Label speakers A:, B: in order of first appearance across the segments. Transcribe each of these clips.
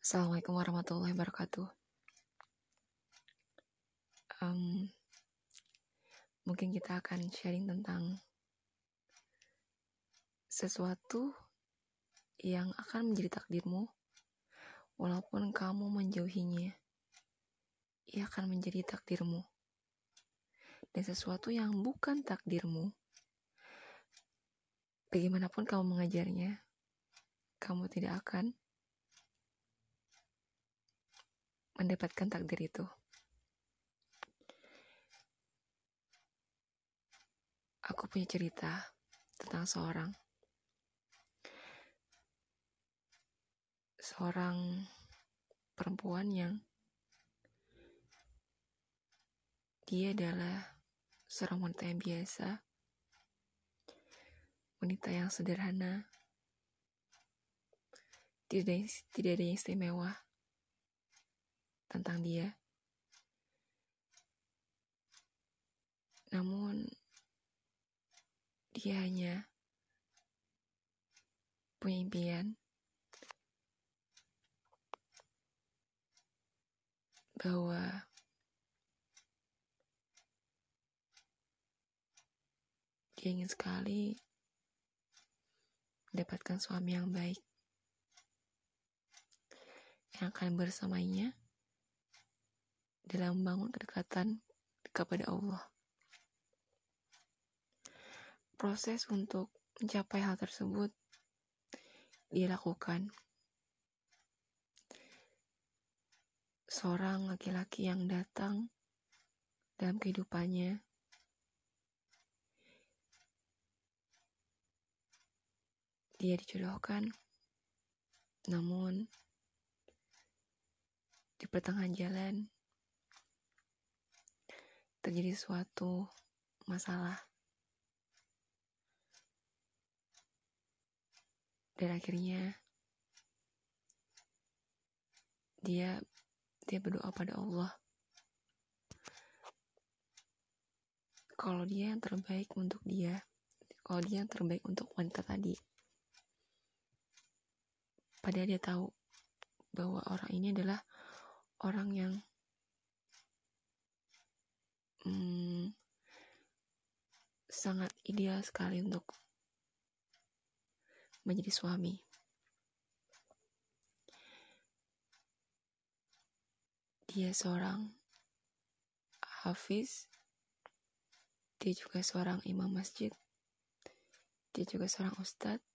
A: Assalamualaikum warahmatullahi wabarakatuh. Um, mungkin kita akan sharing tentang sesuatu yang akan menjadi takdirmu, walaupun kamu menjauhinya, ia akan menjadi takdirmu. Dan sesuatu yang bukan takdirmu, bagaimanapun kamu mengajarnya, kamu tidak akan mendapatkan takdir itu. Aku punya cerita tentang seorang seorang perempuan yang dia adalah seorang wanita yang biasa, wanita yang sederhana, tidak tidak ada yang istimewa tentang dia. Namun, dia hanya punya impian bahwa dia ingin sekali mendapatkan suami yang baik yang akan bersamanya dalam membangun kedekatan kepada Allah. Proses untuk mencapai hal tersebut dilakukan seorang laki-laki yang datang dalam kehidupannya dia dijodohkan namun di pertengahan jalan terjadi suatu masalah. Dan akhirnya dia dia berdoa pada Allah. Kalau dia yang terbaik untuk dia kalau dia yang terbaik untuk wanita tadi. Padahal dia tahu bahwa orang ini adalah orang yang hmm, sangat ideal sekali untuk menjadi suami. Dia seorang hafiz, dia juga seorang imam masjid, dia juga seorang ustadz,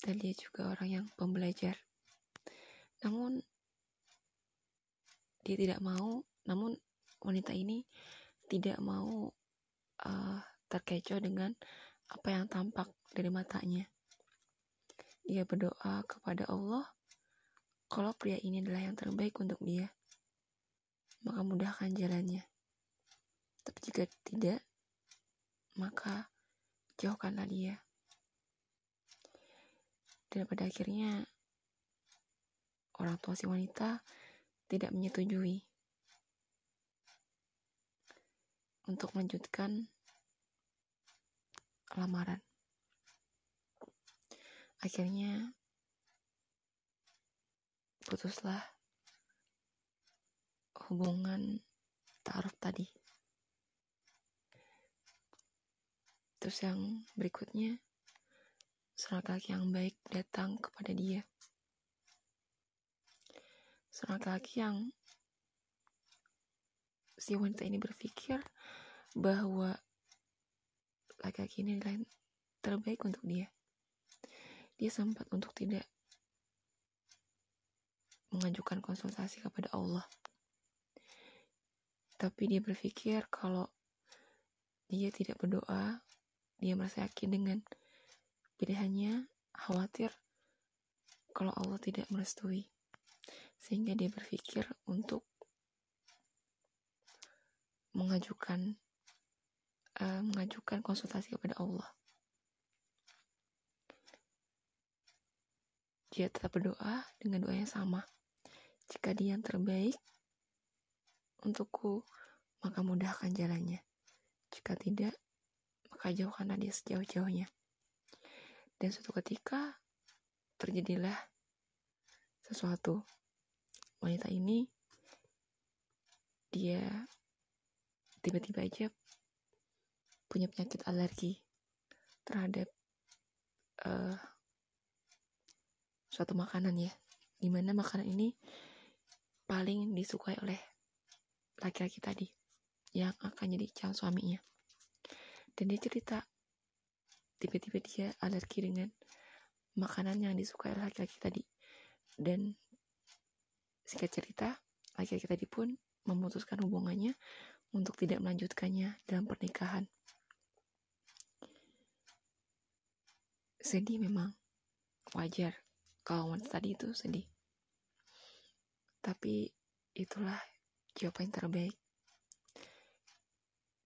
A: dan dia juga orang yang pembelajar. Namun, dia tidak mau namun wanita ini tidak mau uh, terkecoh dengan apa yang tampak dari matanya. Dia berdoa kepada Allah kalau pria ini adalah yang terbaik untuk dia, maka mudahkan jalannya. Tapi jika tidak, maka jauhkanlah dia. Dan pada akhirnya, orang tua si wanita tidak menyetujui untuk melanjutkan lamaran. Akhirnya putuslah hubungan taruh tadi. Terus yang berikutnya, seorang laki yang baik datang kepada dia. Seorang laki yang si wanita ini berpikir bahwa laki-laki ini adalah terbaik untuk dia. Dia sempat untuk tidak mengajukan konsultasi kepada Allah. Tapi dia berpikir kalau dia tidak berdoa, dia merasa yakin dengan pilihannya, khawatir kalau Allah tidak merestui. Sehingga dia berpikir untuk mengajukan uh, mengajukan konsultasi kepada Allah. Dia tetap berdoa dengan doa yang sama. Jika dia yang terbaik untukku, maka mudahkan jalannya. Jika tidak, maka jauhkanlah dia sejauh-jauhnya. Dan suatu ketika terjadilah sesuatu. Wanita ini dia tiba-tiba aja punya penyakit alergi terhadap uh, suatu makanan ya. Di mana makanan ini paling disukai oleh laki-laki tadi yang akan jadi calon suaminya. Dan dia cerita tiba-tiba dia alergi dengan makanan yang disukai oleh laki-laki tadi. Dan singkat cerita laki-laki tadi pun memutuskan hubungannya untuk tidak melanjutkannya dalam pernikahan. Sedih memang. Wajar kalau wanita tadi itu sedih. Tapi itulah jawaban yang terbaik.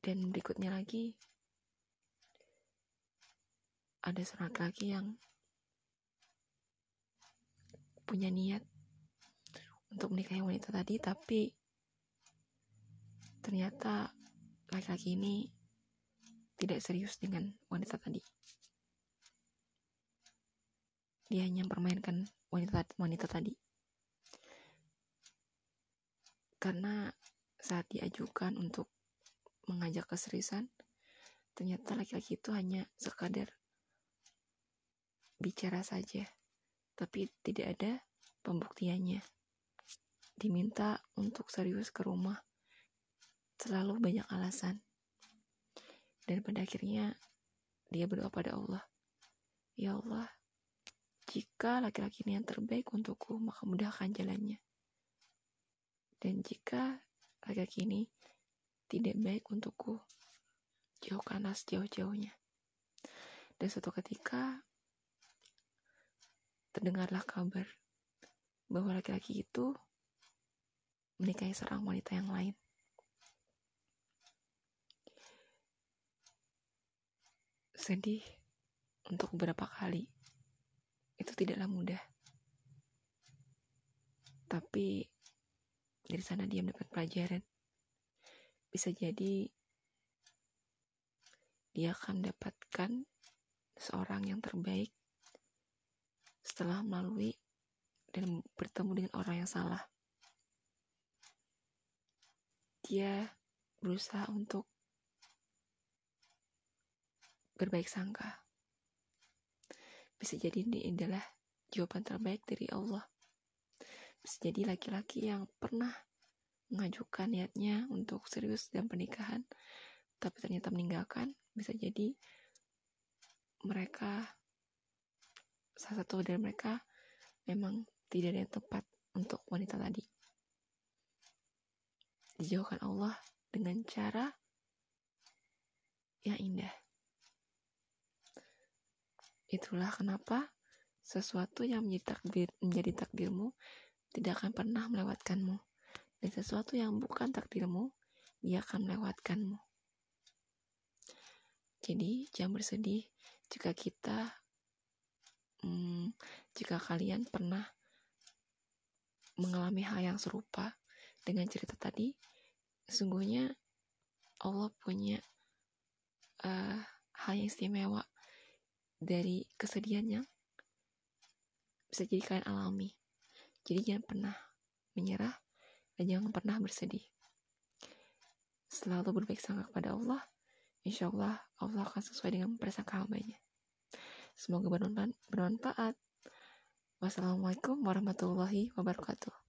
A: Dan berikutnya lagi ada seorang laki yang punya niat untuk menikahi wanita tadi tapi ternyata laki-laki ini tidak serius dengan wanita tadi. Dia hanya mempermainkan wanita wanita tadi. Karena saat diajukan untuk mengajak keseriusan ternyata laki-laki itu hanya sekadar bicara saja. Tapi tidak ada pembuktiannya. Diminta untuk serius ke rumah selalu banyak alasan dan pada akhirnya dia berdoa pada Allah ya Allah jika laki-laki ini yang terbaik untukku, maka mudahkan jalannya. Dan jika laki-laki ini tidak baik untukku, jauhkanlah sejauh-jauhnya. Dan suatu ketika terdengarlah kabar bahwa laki-laki itu menikahi seorang wanita yang lain. Sedih untuk beberapa kali itu tidaklah mudah. Tapi dari sana dia mendapat pelajaran. Bisa jadi dia akan mendapatkan seorang yang terbaik setelah melalui dan bertemu dengan orang yang salah. Dia berusaha untuk berbaik sangka bisa jadi ini adalah jawaban terbaik dari Allah. Bisa jadi laki-laki yang pernah mengajukan niatnya untuk serius dalam pernikahan, tapi ternyata meninggalkan, bisa jadi mereka salah satu dari mereka memang tidak ada yang tepat untuk wanita tadi. Dijauhkan Allah dengan cara yang indah. Itulah kenapa sesuatu yang menjadi takdir menjadi takdirmu tidak akan pernah melewatkanmu. Dan sesuatu yang bukan takdirmu, dia akan melewatkanmu. Jadi, jangan bersedih jika kita hmm, jika kalian pernah mengalami hal yang serupa dengan cerita tadi, sesungguhnya Allah punya uh, hal yang istimewa dari kesedihan yang bisa jadi kalian alami. Jadi jangan pernah menyerah dan jangan pernah bersedih. Selalu berbaik sangka kepada Allah. Insya Allah Allah akan sesuai dengan prasangka hambanya. Semoga bermanfaat. Wassalamualaikum warahmatullahi wabarakatuh.